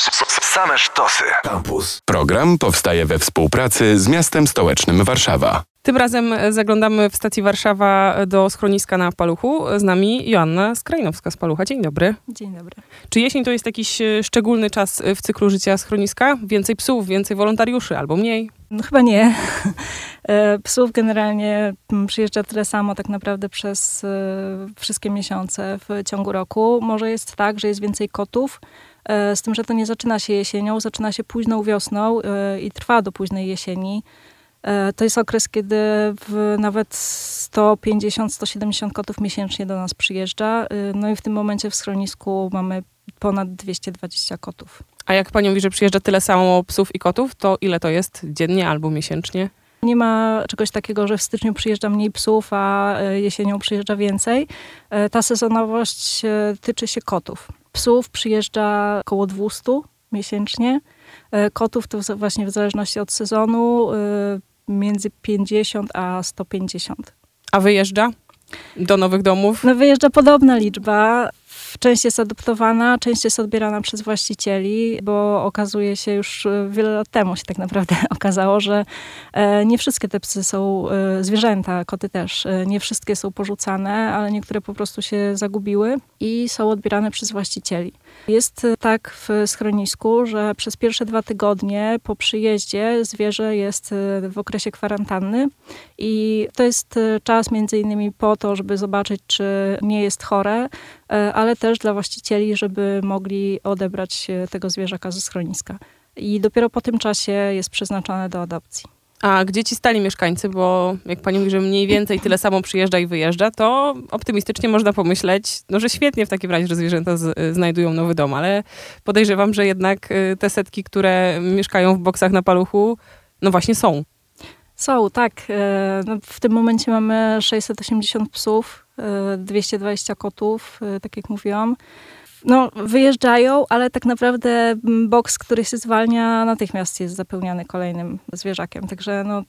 Same sztosy. Campus. Program powstaje we współpracy z miastem stołecznym Warszawa. Tym razem zaglądamy w stacji Warszawa do schroniska na Paluchu. Z nami Joanna Skrajnowska z Palucha. Dzień dobry. Dzień dobry. Czy jesień to jest jakiś e, szczególny czas w cyklu życia schroniska? Więcej psów, więcej wolontariuszy albo mniej? No chyba nie. E, psów generalnie mm, przyjeżdża tyle samo tak naprawdę przez e, wszystkie miesiące w ciągu roku. Może jest tak, że jest więcej kotów, z tym, że to nie zaczyna się jesienią, zaczyna się późną wiosną i trwa do późnej jesieni. E, to jest okres, kiedy nawet 150-170 kotów miesięcznie do nas przyjeżdża. E, no i w tym momencie w schronisku mamy ponad 220 kotów. A jak pani mówi, że przyjeżdża tyle samo psów i kotów, to ile to jest dziennie albo miesięcznie? Nie ma czegoś takiego, że w styczniu przyjeżdża mniej psów, a e, jesienią przyjeżdża więcej. Ta sezonowość tyczy się kotów. Psów przyjeżdża około 200 miesięcznie. Kotów to właśnie w zależności od sezonu między 50 a 150. A wyjeżdża do nowych domów? No wyjeżdża podobna liczba. Część jest adoptowana, część jest odbierana przez właścicieli, bo okazuje się już e, wiele lat temu się tak naprawdę okazało, że e, nie wszystkie te psy są e, zwierzęta, koty też, nie wszystkie są porzucane, ale niektóre po prostu się zagubiły i są odbierane przez właścicieli. Jest tak w schronisku, że przez pierwsze dwa tygodnie po przyjeździe zwierzę jest w okresie kwarantanny i to jest czas między innymi po to, żeby zobaczyć, czy nie jest chore, ale też dla właścicieli, żeby mogli odebrać tego zwierzaka ze schroniska. I dopiero po tym czasie jest przeznaczone do adopcji. A gdzie ci stali mieszkańcy? Bo jak pani mówi, że mniej więcej tyle samo przyjeżdża i wyjeżdża, to optymistycznie można pomyśleć, no, że świetnie w takim razie, że zwierzęta z, znajdują nowy dom, ale podejrzewam, że jednak te setki, które mieszkają w boksach na paluchu, no właśnie są. Są, tak. E, no, w tym momencie mamy 680 psów, 220 e, kotów, e, tak jak mówiłam. No, wyjeżdżają, ale tak naprawdę boks, który się zwalnia, natychmiast jest zapełniany kolejnym zwierzakiem. Także no,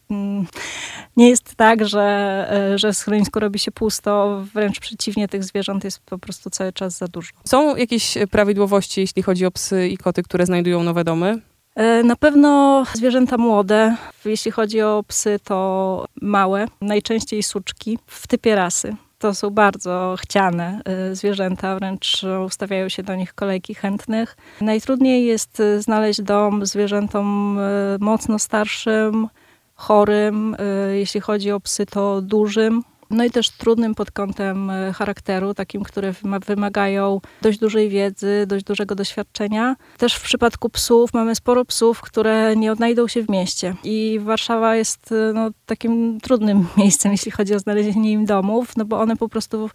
nie jest tak, że, że w schronisku robi się pusto. Wręcz przeciwnie, tych zwierząt jest po prostu cały czas za dużo. Są jakieś prawidłowości, jeśli chodzi o psy i koty, które znajdują nowe domy? E, na pewno zwierzęta młode, jeśli chodzi o psy, to małe, najczęściej suczki w typie rasy. To są bardzo chciane e, zwierzęta, wręcz ustawiają się do nich kolejki chętnych. Najtrudniej jest znaleźć dom zwierzętom e, mocno starszym, chorym, jeśli chodzi o psy, to dużym, no i też trudnym pod kątem e, charakteru, takim, które wymagają dość dużej wiedzy, dość dużego doświadczenia. Też w przypadku psów mamy sporo psów, które nie odnajdą się w mieście. I Warszawa jest e, no, takim trudnym miejscem, jeśli chodzi o znalezienie im domów, no bo one po prostu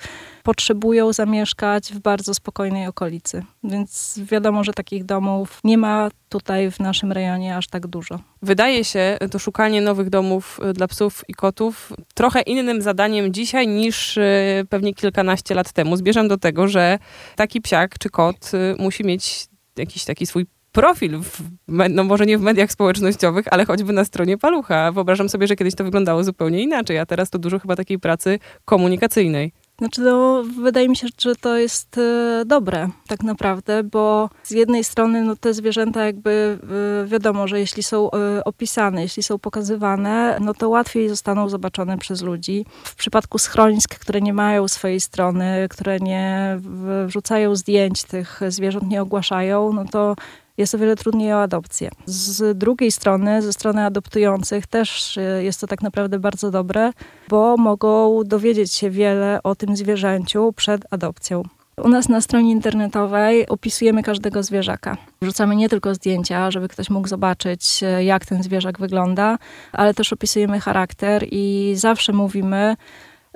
potrzebują zamieszkać w bardzo spokojnej okolicy. Więc wiadomo, że takich domów nie ma tutaj w naszym rejonie aż tak dużo. Wydaje się to szukanie nowych domów y, dla psów i kotów trochę innym zadaniem dzisiaj niż y, pewnie kilkanaście lat temu. Zbierzam do tego, że taki psiak czy kot y, musi mieć jakiś taki swój profil, w, no może nie w mediach społecznościowych, ale choćby na stronie Palucha. Wyobrażam sobie, że kiedyś to wyglądało zupełnie inaczej, a teraz to dużo chyba takiej pracy komunikacyjnej. Znaczy, no, wydaje mi się, że to jest e, dobre tak naprawdę, bo z jednej strony no, te zwierzęta jakby e, wiadomo, że jeśli są e, opisane, jeśli są pokazywane, no to łatwiej zostaną zobaczone przez ludzi. W przypadku schronisk, które nie mają swojej strony, które nie wrzucają zdjęć tych zwierząt, nie ogłaszają, no to jest o wiele trudniej o adopcję. Z drugiej strony, ze strony adoptujących też e, jest to tak naprawdę bardzo dobre, bo mogą dowiedzieć się wiele o tym zwierzęciu przed adopcją. U nas na stronie internetowej opisujemy każdego zwierzaka. Wrzucamy nie tylko zdjęcia, żeby ktoś mógł zobaczyć, e, jak ten zwierzak wygląda, ale też opisujemy charakter i zawsze mówimy,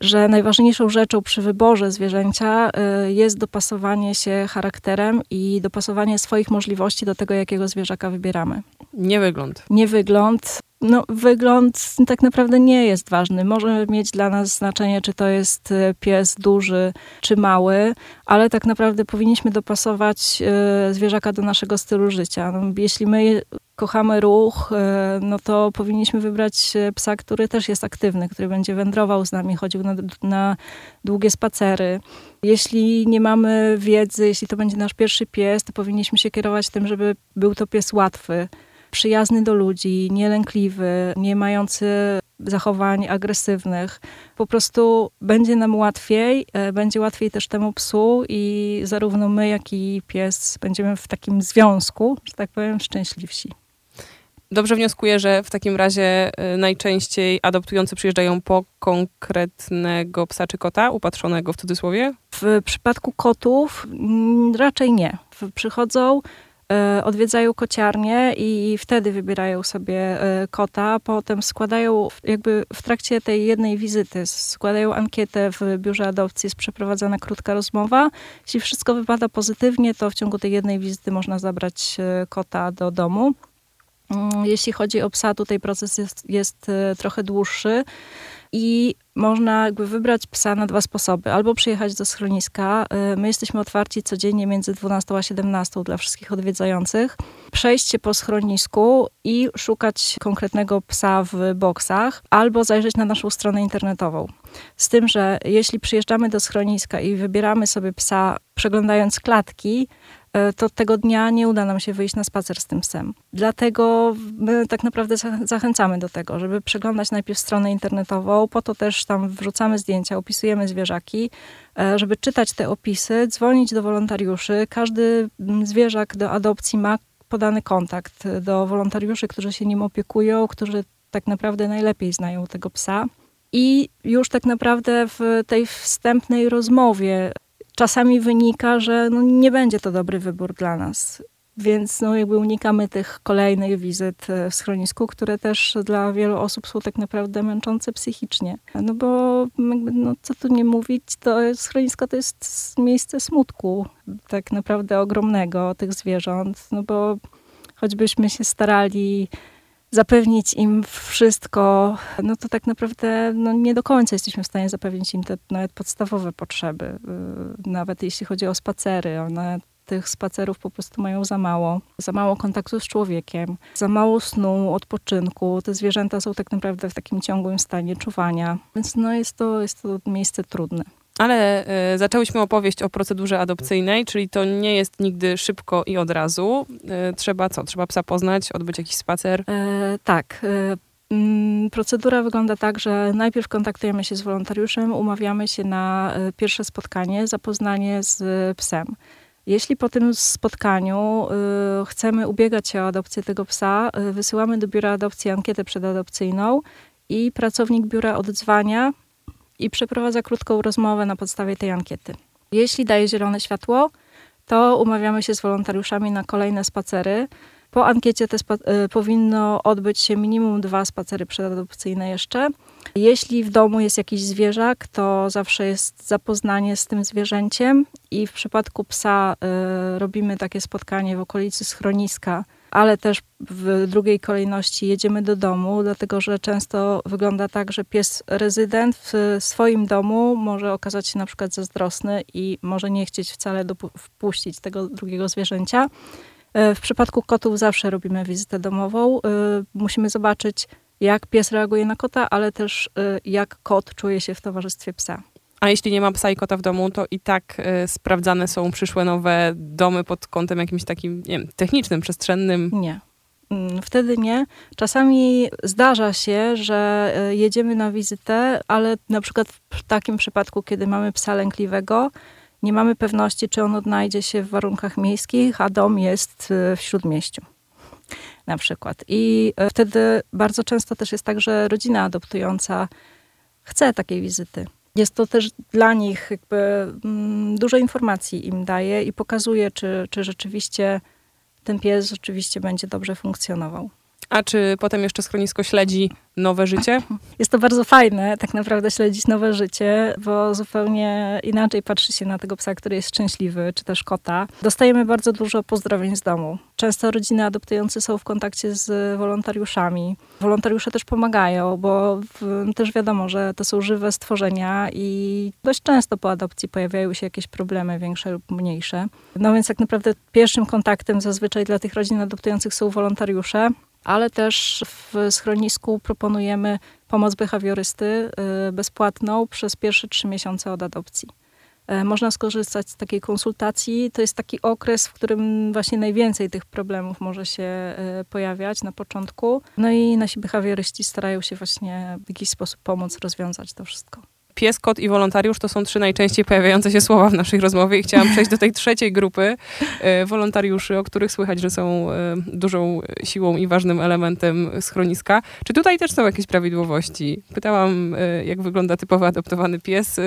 że najważniejszą rzeczą przy wyborze zwierzęcia y, jest dopasowanie się charakterem i dopasowanie swoich możliwości do tego, jakiego zwierzaka wybieramy. Nie wygląd. Nie wygląd. No, wygląd tak naprawdę nie jest ważny. Może mieć dla nas znaczenie, czy to jest e, pies duży, czy mały, ale tak naprawdę powinniśmy dopasować e, zwierzaka do naszego stylu życia. No, jeśli my kochamy ruch, e, no to powinniśmy wybrać psa, który też jest aktywny, który będzie wędrował z nami, chodził na, na długie spacery. Jeśli nie mamy wiedzy, jeśli to będzie nasz pierwszy pies, to powinniśmy się kierować tym, żeby był to pies łatwy przyjazny do ludzi, nielękliwy, nie mający zachowań agresywnych. Po prostu będzie nam łatwiej, e, będzie łatwiej też temu psu i zarówno my, jak i pies będziemy w takim związku, że tak powiem, szczęśliwsi. Dobrze wnioskuję, że w takim razie e, najczęściej adoptujący przyjeżdżają po konkretnego psa czy kota, upatrzonego w cudzysłowie? W przypadku kotów mm, raczej nie. Przychodzą, odwiedzają kociarnię i wtedy wybierają sobie e, kota. Potem składają, jakby w trakcie tej jednej wizyty, składają ankietę w biurze adopcji, jest przeprowadzana krótka rozmowa. Jeśli wszystko wypada pozytywnie, to w ciągu tej jednej wizyty można zabrać e, kota do domu. Mm, jeśli chodzi o psa, tutaj proces jest, jest trochę dłuższy i można jakby wybrać psa na dwa sposoby. Albo przyjechać do schroniska. Y, my jesteśmy otwarci codziennie między 12 a 17 dla wszystkich odwiedzających. Przejść się po schronisku i szukać konkretnego psa w boksach, albo zajrzeć na naszą stronę internetową. Z tym, że jeśli przyjeżdżamy do schroniska i wybieramy sobie psa przeglądając klatki, to tego dnia nie uda nam się wyjść na spacer z tym psem. Dlatego my tak naprawdę zachęcamy do tego, żeby przeglądać najpierw stronę internetową, po to też tam wrzucamy zdjęcia, opisujemy zwierzaki, e, żeby czytać te opisy, dzwonić do wolontariuszy. Każdy zwierzak do adopcji ma podany kontakt do wolontariuszy, którzy się nim opiekują, którzy tak naprawdę najlepiej znają tego psa. I już tak naprawdę w tej wstępnej rozmowie czasami wynika, że no nie będzie to dobry wybór dla nas. Więc no jakby unikamy tych kolejnych wizyt e, w schronisku, które też dla wielu osób są tak naprawdę męczące psychicznie. No bo no, co tu nie mówić, to schronisko to jest miejsce smutku tak naprawdę ogromnego tych zwierząt. No bo choćbyśmy się starali zapewnić im wszystko, no to tak naprawdę no nie do końca jesteśmy w stanie zapewnić im te nawet podstawowe potrzeby. Y, nawet jeśli chodzi o spacery, one tych spacerów po prostu mają za mało. Za mało kontaktu z człowiekiem, za mało snu, odpoczynku. Te zwierzęta są tak naprawdę w takim ciągłym stanie czuwania. Więc no jest to, jest to miejsce trudne. Ale y, zaczęłyśmy opowieść o procedurze adopcyjnej, czyli to nie jest nigdy szybko i od razu. Y, trzeba co? Trzeba psa poznać, odbyć jakiś spacer? E, tak. E, procedura wygląda tak, że najpierw kontaktujemy się z wolontariuszem, umawiamy się na pierwsze spotkanie, zapoznanie z psem. Jeśli po tym spotkaniu y, chcemy ubiegać się o adopcję tego psa, y, wysyłamy do biura adopcji ankietę przedadopcyjną i pracownik biura odzwania i przeprowadza krótką rozmowę na podstawie tej ankiety. Jeśli daje zielone światło, to umawiamy się z wolontariuszami na kolejne spacery. Po ankiecie te y, powinno odbyć się minimum dwa spacery przedadopcyjne jeszcze. Jeśli w domu jest jakiś zwierzak, to zawsze jest zapoznanie z tym zwierzęciem i w przypadku psa y, robimy takie spotkanie w okolicy schroniska ale też w drugiej kolejności jedziemy do domu, dlatego że często wygląda tak, że pies rezydent w swoim domu może okazać się na przykład zazdrosny i może nie chcieć wcale wpuścić tego drugiego zwierzęcia. E, w przypadku kotów zawsze robimy wizytę domową. E, musimy zobaczyć, jak pies reaguje na kota, ale też e, jak kot czuje się w towarzystwie psa. A jeśli nie ma psa i kota w domu, to i tak y, sprawdzane są przyszłe nowe domy pod kątem jakimś takim, nie wiem, technicznym, przestrzennym? Nie. Mm, wtedy nie. Czasami zdarza się, że y, jedziemy na wizytę, ale na przykład w takim przypadku, kiedy mamy psa lękliwego, nie mamy pewności, czy on odnajdzie się w warunkach miejskich, a dom jest y, w śródmieściu na przykład. I wtedy bardzo często też jest tak, że rodzina adoptująca chce takiej wizyty jest to też dla nich jakby mm, dużo informacji im daje i pokazuje, czy, czy rzeczywiście ten pies rzeczywiście będzie dobrze funkcjonował. A czy potem jeszcze schronisko śledzi nowe życie? Jest to bardzo fajne, tak naprawdę śledzić nowe życie, bo zupełnie inaczej patrzy się na tego psa, który jest szczęśliwy, czy też kota. Dostajemy bardzo dużo pozdrowień z domu. Często rodziny adoptujące są w kontakcie z wolontariuszami. Wolontariusze też pomagają, bo w, też wiadomo, że to są żywe stworzenia i dość często po adopcji pojawiają się jakieś problemy większe lub mniejsze. No więc tak naprawdę pierwszym kontaktem zazwyczaj dla tych rodzin adoptujących są wolontariusze ale też w schronisku proponujemy pomoc behawiorysty y, bezpłatną przez pierwsze trzy miesiące od adopcji. E, można skorzystać z takiej konsultacji. To jest taki okres, w którym właśnie najwięcej tych problemów może się e, pojawiać na początku. No i nasi behawioryści starają się właśnie w jakiś sposób pomóc rozwiązać to wszystko pies, kot i wolontariusz to są trzy najczęściej pojawiające się słowa w naszej rozmowie i chciałam przejść do tej trzeciej grupy e, wolontariuszy, o których słychać, że są e, dużą siłą i ważnym elementem schroniska. Czy tutaj też są jakieś prawidłowości? Pytałam, e, jak wygląda typowy adoptowany pies.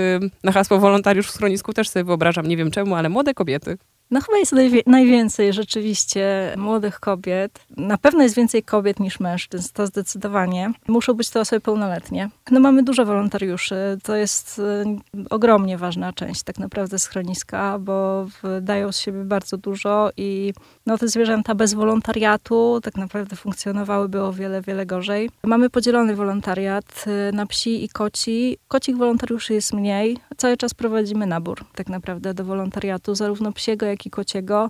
Na hasło wolontariusz w schronisku też sobie wyobrażam, nie wiem czemu, ale młode kobiety. No chyba jest najwięcej rzeczywiście młodych kobiet. Na pewno jest więcej kobiet niż mężczyzn, to zdecydowanie. Muszą być to osoby pełnoletnie. No mamy dużo wolontariuszy. To jest y, ogromnie ważna część tak naprawdę schroniska, bo dają z siebie bardzo dużo i no, te zwierzęta bez wolontariatu tak naprawdę funkcjonowałyby o wiele, wiele gorzej. Mamy podzielony wolontariat y, na psi i koci. Kocich wolontariuszy jest mniej. Cały czas prowadzimy nabór tak naprawdę do wolontariatu, zarówno psiego, jak i kociego.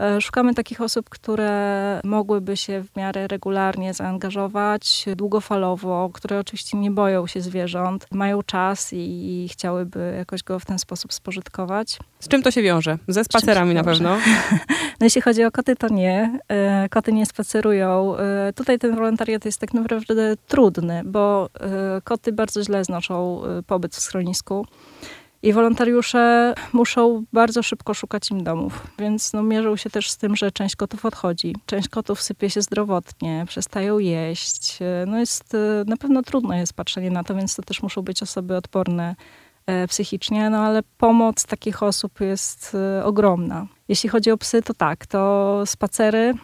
E, szukamy takich osób, które mogłyby się w miarę regularnie zaangażować, długofalowo, które oczywiście nie boją się zwierząt, mają czas i chciałyby jakoś go w ten sposób spożytkować. Z czym to się wiąże? Ze spacerami na pewno? No jeśli chodzi o koty, to nie. E, koty nie spacerują. E, tutaj ten wolontariat jest tak naprawdę trudny, bo koty bardzo źle znoszą pobyt w schronisku. I wolontariusze muszą bardzo szybko szukać im domów, więc no, mierzą się też z tym, że część kotów odchodzi. Część kotów sypie się zdrowotnie, przestają jeść. No jest, na pewno trudno jest patrzenie na to, więc to też muszą być osoby odporne e, psychicznie, no ale pomoc takich osób jest e, ogromna. Jeśli chodzi o psy, to tak, to spacery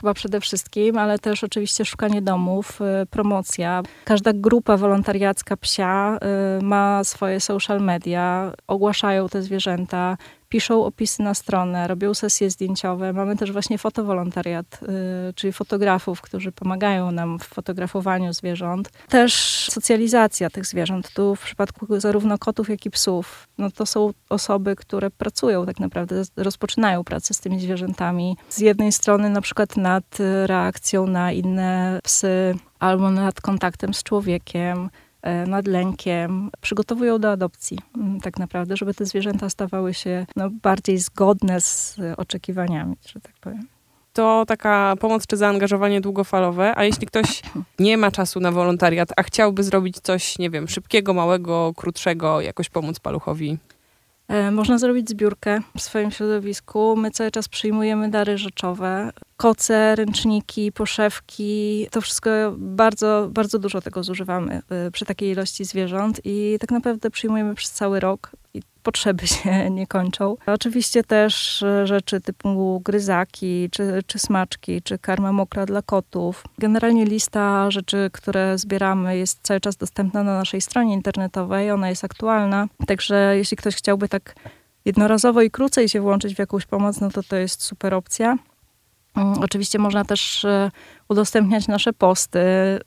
chyba przede wszystkim, ale też oczywiście szukanie domów, e, promocja. Każda grupa wolontariacka psia e, ma swoje social media, ogłaszają te zwierzęta, piszą opisy na stronę, robią sesje zdjęciowe. Mamy też właśnie fotowolontariat, y, czyli fotografów, którzy pomagają nam w fotografowaniu zwierząt. Też socjalizacja tych zwierząt. Tu w przypadku zarówno kotów, jak i psów, no to są osoby, które pracują tak naprawdę, rozpoczynają pracę z tymi zwierzętami. Z jednej strony na przykład nad reakcją na inne psy, albo nad kontaktem z człowiekiem, nad lękiem, przygotowują do adopcji mm, tak naprawdę, żeby te zwierzęta stawały się no, bardziej zgodne z oczekiwaniami, że tak powiem to taka pomoc czy zaangażowanie długofalowe, a jeśli ktoś nie ma czasu na wolontariat, a chciałby zrobić coś, nie wiem, szybkiego, małego, krótszego, jakoś pomóc paluchowi? E, można zrobić zbiórkę w swoim środowisku. My cały czas przyjmujemy dary rzeczowe. Koce, ręczniki, poszewki. To wszystko bardzo, bardzo dużo tego zużywamy e, przy takiej ilości zwierząt i tak naprawdę przyjmujemy przez cały rok. I potrzeby się nie kończą. Oczywiście też e, rzeczy typu gryzaki, czy, czy smaczki, czy karma mokra dla kotów. Generalnie lista rzeczy, które zbieramy jest cały czas dostępna na naszej stronie internetowej. Ona jest aktualna. Także jeśli ktoś chciałby tak jednorazowo i krócej się włączyć w jakąś pomoc, no to to jest super opcja. Mm, oczywiście można też e, udostępniać nasze posty, e,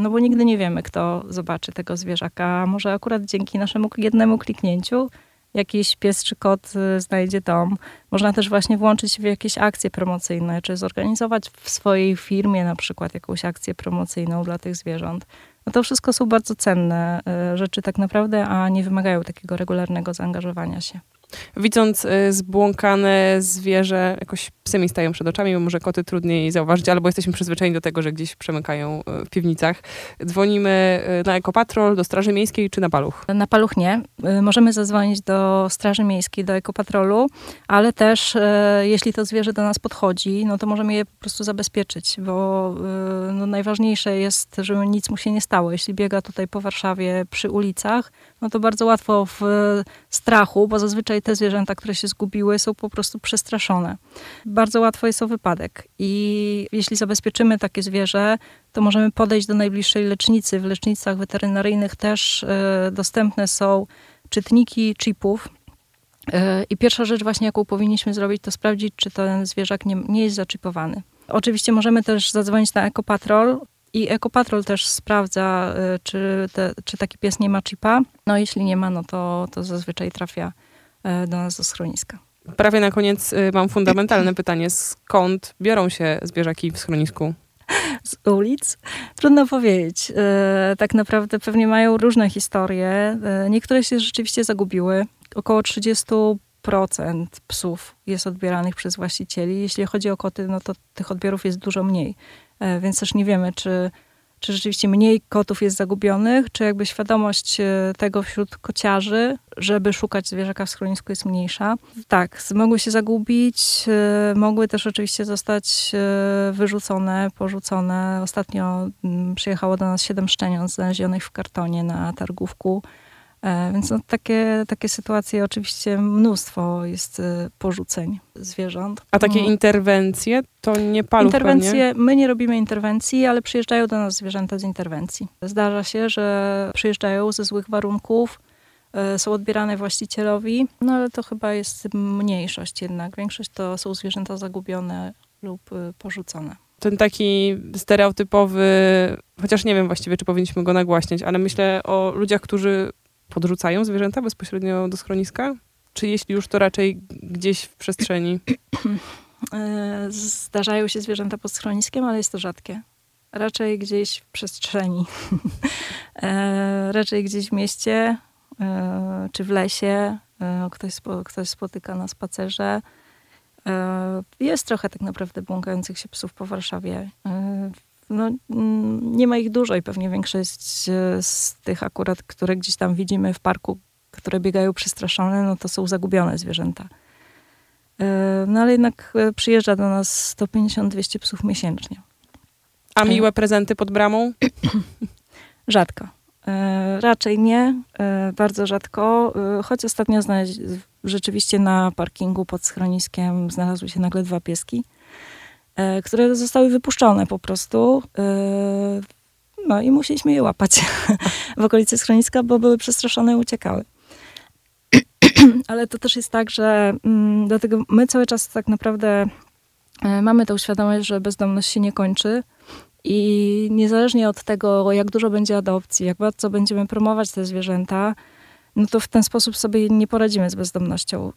no bo nigdy nie wiemy, kto zobaczy tego zwierzaka. Może akurat dzięki naszemu jednemu kliknięciu jakiś pies czy kot y, znajdzie dom. Można też właśnie włączyć w jakieś akcje promocyjne, czy zorganizować w swojej firmie na przykład jakąś akcję promocyjną dla tych zwierząt. No to wszystko są bardzo cenne rzeczy tak naprawdę, a nie wymagają takiego regularnego zaangażowania się. Widząc y, zbłąkane zwierzę, jakoś psy mi stają przed oczami, bo może koty trudniej zauważyć, albo jesteśmy przyzwyczajeni do tego, że gdzieś przemykają y, w piwnicach. Dzwonimy y, na Ekopatrol, do Straży Miejskiej czy na Paluch? Na Paluch nie. Możemy zadzwonić do Straży Miejskiej, do Ekopatrolu, ale też jeśli to zwierzę do nas podchodzi, no to możemy je po prostu zabezpieczyć, bo no, najważniejsze jest, żeby nic mu się nie stało. Jeśli biega tutaj po Warszawie przy ulicach, no to bardzo łatwo w strachu, bo zazwyczaj te zwierzęta, które się zgubiły, są po prostu przestraszone. Bardzo łatwo jest o wypadek. I jeśli zabezpieczymy takie zwierzę, to możemy podejść do najbliższej lecznicy. W lecznicach weterynaryjnych też y, dostępne są czytniki chipów. Y, I pierwsza rzecz właśnie, jaką powinniśmy zrobić, to sprawdzić, czy ten zwierzak nie, nie jest zaczipowany. Oczywiście możemy też zadzwonić na Ekopatrol i Ekopatrol też sprawdza, y, czy, te, czy taki pies nie ma chipa. No jeśli nie ma, no to, to zazwyczaj trafia do nas do schroniska. Prawie na koniec y, mam fundamentalne pytanie. Skąd biorą się zwierzaki w schronisku? Z ulic? Trudno powiedzieć. Tak naprawdę pewnie mają różne historie. Niektóre się rzeczywiście zagubiły. Około 30% psów jest odbieranych przez właścicieli. Jeśli chodzi o koty, no to tych odbiorów jest dużo mniej. E, więc też nie wiemy, czy, czy rzeczywiście mniej kotów jest zagubionych, czy jakby świadomość e, tego wśród kociarzy, żeby szukać zwierzaka w schronisku jest mniejsza. Tak, mogły się zagubić, e, mogły też oczywiście zostać wyrzucone, porzucone. Ostatnio mm, przyjechało do nas siedem szczeniąt znalezionych w kartonie na targówku. E, więc no, takie, takie sytuacje oczywiście mnóstwo jest e, porzuceń zwierząt. A takie mm. interwencje to nie paluch Interwencje, pewnie? my nie robimy interwencji, ale przyjeżdżają do nas zwierzęta z interwencji. Zdarza się, że przyjeżdżają ze złych warunków, e, są odbierane właścicielowi, no ale to chyba jest mniejszość jednak. Większość to są zwierzęta zagubione lub porzucone ten taki stereotypowy, chociaż nie wiem właściwie, czy powinniśmy go nagłaśniać, ale myślę o ludziach, którzy podrzucają zwierzęta bezpośrednio do schroniska? Czy jeśli już, to raczej gdzieś w przestrzeni? E, zdarzają się zwierzęta pod schroniskiem, ale jest to rzadkie. Raczej gdzieś w przestrzeni. E, raczej gdzieś w mieście e, czy w lesie. Ktoś, ktoś spotyka na spacerze. Jest trochę tak naprawdę błąkających się psów po Warszawie no, mm, nie ma ich dużo i pewnie większość e, z tych akurat, które gdzieś tam widzimy w parku, które biegają przestraszone, no to są zagubione zwierzęta. E, no ale jednak e, przyjeżdża do nas 150-200 psów miesięcznie. A miłe prezenty pod bramą? Rzadko. Raczej nie, bardzo rzadko, choć ostatnio rzeczywiście na parkingu pod schroniskiem znalazły się nagle dwa pieski. E, które zostały wypuszczone po prostu. E, no i musieliśmy je łapać w okolicy schroniska, bo były przestraszone i uciekały. Ale to też jest tak, że mm, dlatego my cały czas tak naprawdę e, mamy tą świadomość, że bezdomność się nie kończy. I niezależnie od tego, jak dużo będzie adopcji, jak bardzo będziemy promować te zwierzęta, no to w ten sposób sobie nie poradzimy z bezdomnością.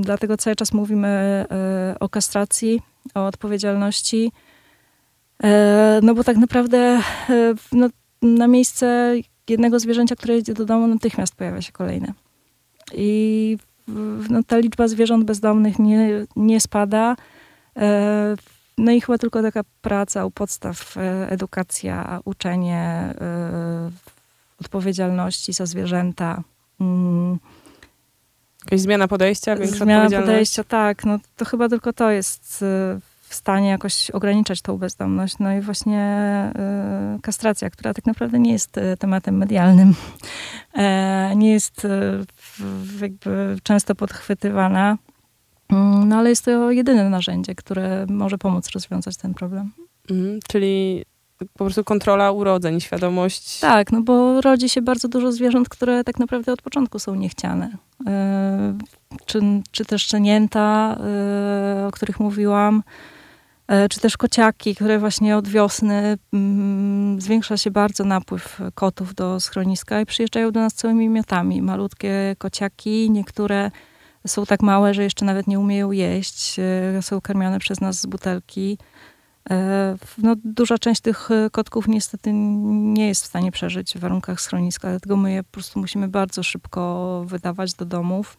Dlatego cały czas mówimy o kastracji, o odpowiedzialności. E, no bo tak naprawdę no, na miejsce jednego zwierzęcia, które jedzie do domu, natychmiast pojawia się kolejne. I no, ta liczba zwierząt bezdomnych nie, nie spada. No i chyba tylko taka praca u podstaw, edukacja, uczenie, odpowiedzialności za zwierzęta. Mm. Jakaś zmiana podejścia, większa Zmiana podejścia, tak. No to chyba tylko to jest y, w stanie jakoś ograniczać tą bezdomność. No i właśnie y, kastracja, która tak naprawdę nie jest y, tematem medialnym, e, nie jest jakby często podchwytywana. Mm, no ale jest to jedyne narzędzie, które może pomóc rozwiązać ten problem. Mhm, czyli po prostu kontrola urodzeń, świadomość. Tak, no bo rodzi się bardzo dużo zwierząt, które tak naprawdę od początku są niechciane. E, czy, czy też szczenięta, e, o których mówiłam, e, czy też kociaki, które właśnie od wiosny mm, zwiększa się bardzo napływ kotów do schroniska i przyjeżdżają do nas całymi miotami. Malutkie kociaki, niektóre są tak małe, że jeszcze nawet nie umieją jeść, są karmione przez nas z butelki. E, no, duża część tych e, kotków niestety nie jest w stanie przeżyć w warunkach schroniska, dlatego my je po prostu musimy bardzo szybko wydawać do domów.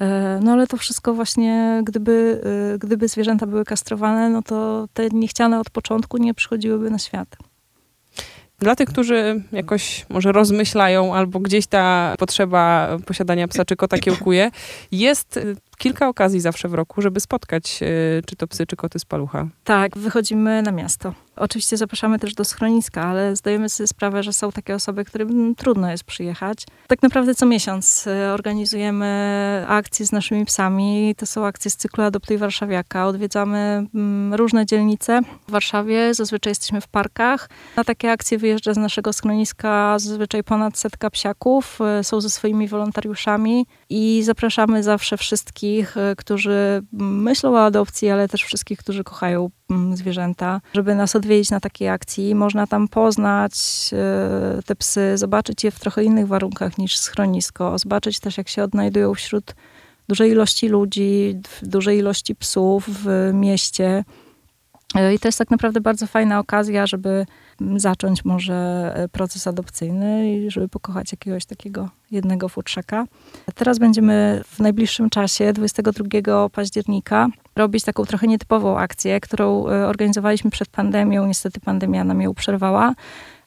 E, no ale to wszystko właśnie, gdyby, gdyby zwierzęta były kastrowane, no to te niechciane od początku nie przychodziłyby na świat. Dla tych, którzy jakoś może rozmyślają, albo gdzieś ta potrzeba posiadania psa czy kota kiełkuje, jest kilka okazji zawsze w roku, żeby spotkać y, czy to psy, czy koty z palucha. Tak, wychodzimy na miasto. Oczywiście zapraszamy też do schroniska, ale zdajemy sobie sprawę, że są takie osoby, którym trudno jest przyjechać. Tak naprawdę co miesiąc y, organizujemy akcje z naszymi psami. To są akcje z cyklu Adoptuj Warszawiaka. Odwiedzamy mm, różne dzielnice w Warszawie. Zazwyczaj jesteśmy w parkach. Na takie akcje wyjeżdża z naszego schroniska zazwyczaj ponad setka psiaków. Y, są ze swoimi wolontariuszami i zapraszamy zawsze wszystkich, y, którzy myślą o adopcji, ale też wszystkich, którzy kochają mm, zwierzęta, żeby nas odwiedzić na takiej akcji. Można tam poznać y, te psy, zobaczyć je w trochę innych warunkach niż schronisko, zobaczyć też, jak się odnajdują wśród dużej ilości ludzi, dużej ilości psów w mieście. I to jest tak naprawdę bardzo fajna okazja, żeby zacząć może e, proces adopcyjny i żeby pokochać jakiegoś takiego jednego futrzaka. Teraz będziemy w najbliższym czasie, 22 października, robić taką trochę nietypową akcję, którą e, organizowaliśmy przed pandemią. Niestety pandemia nam ją przerwała.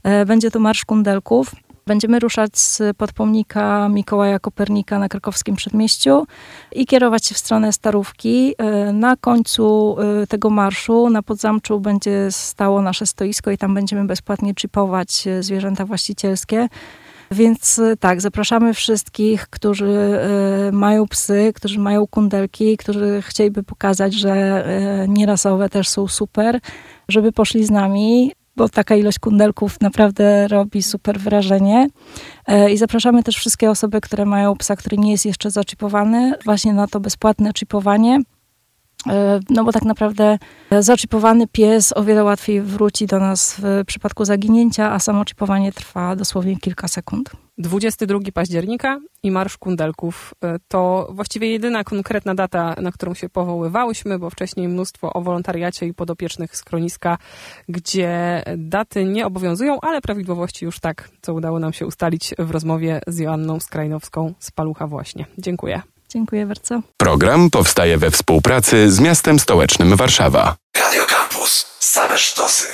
E, będzie to Marsz Kundelków. Będziemy ruszać z podpomnika Mikołaja Kopernika na krakowskim przedmieściu i kierować się w stronę Starówki. E, na końcu e, tego marszu na Podzamczu będzie stało nasze stoisko i tam będziemy bezpłatnie chipować e, zwierzęta właścicielskie. Więc tak, zapraszamy wszystkich, którzy mają psy, którzy mają kundelki, którzy chcieliby pokazać, że nierasowe też są super, żeby poszli z nami bo taka ilość kundelków naprawdę robi super wrażenie. E, I zapraszamy też wszystkie osoby, które mają psa, który nie jest jeszcze zaczipowany, właśnie na to bezpłatne chipowanie. E, no bo tak naprawdę zaczipowany pies o wiele łatwiej wróci do nas w przypadku zaginięcia, a samo chipowanie trwa dosłownie kilka sekund. 22 października i Marsz Kundelków e, to właściwie jedyna konkretna data, na którą się powoływałyśmy, bo wcześniej mnóstwo o wolontariacie i podopiecznych schroniska, gdzie daty nie obowiązują, ale prawidłowości już tak, co udało nam się ustalić w rozmowie z Joanną Skrajnowską z Palucha właśnie. Dziękuję. Dziękuję bardzo. Program powstaje we współpracy z miastem stołecznym Warszawa. Radio Campus. Same sztosy.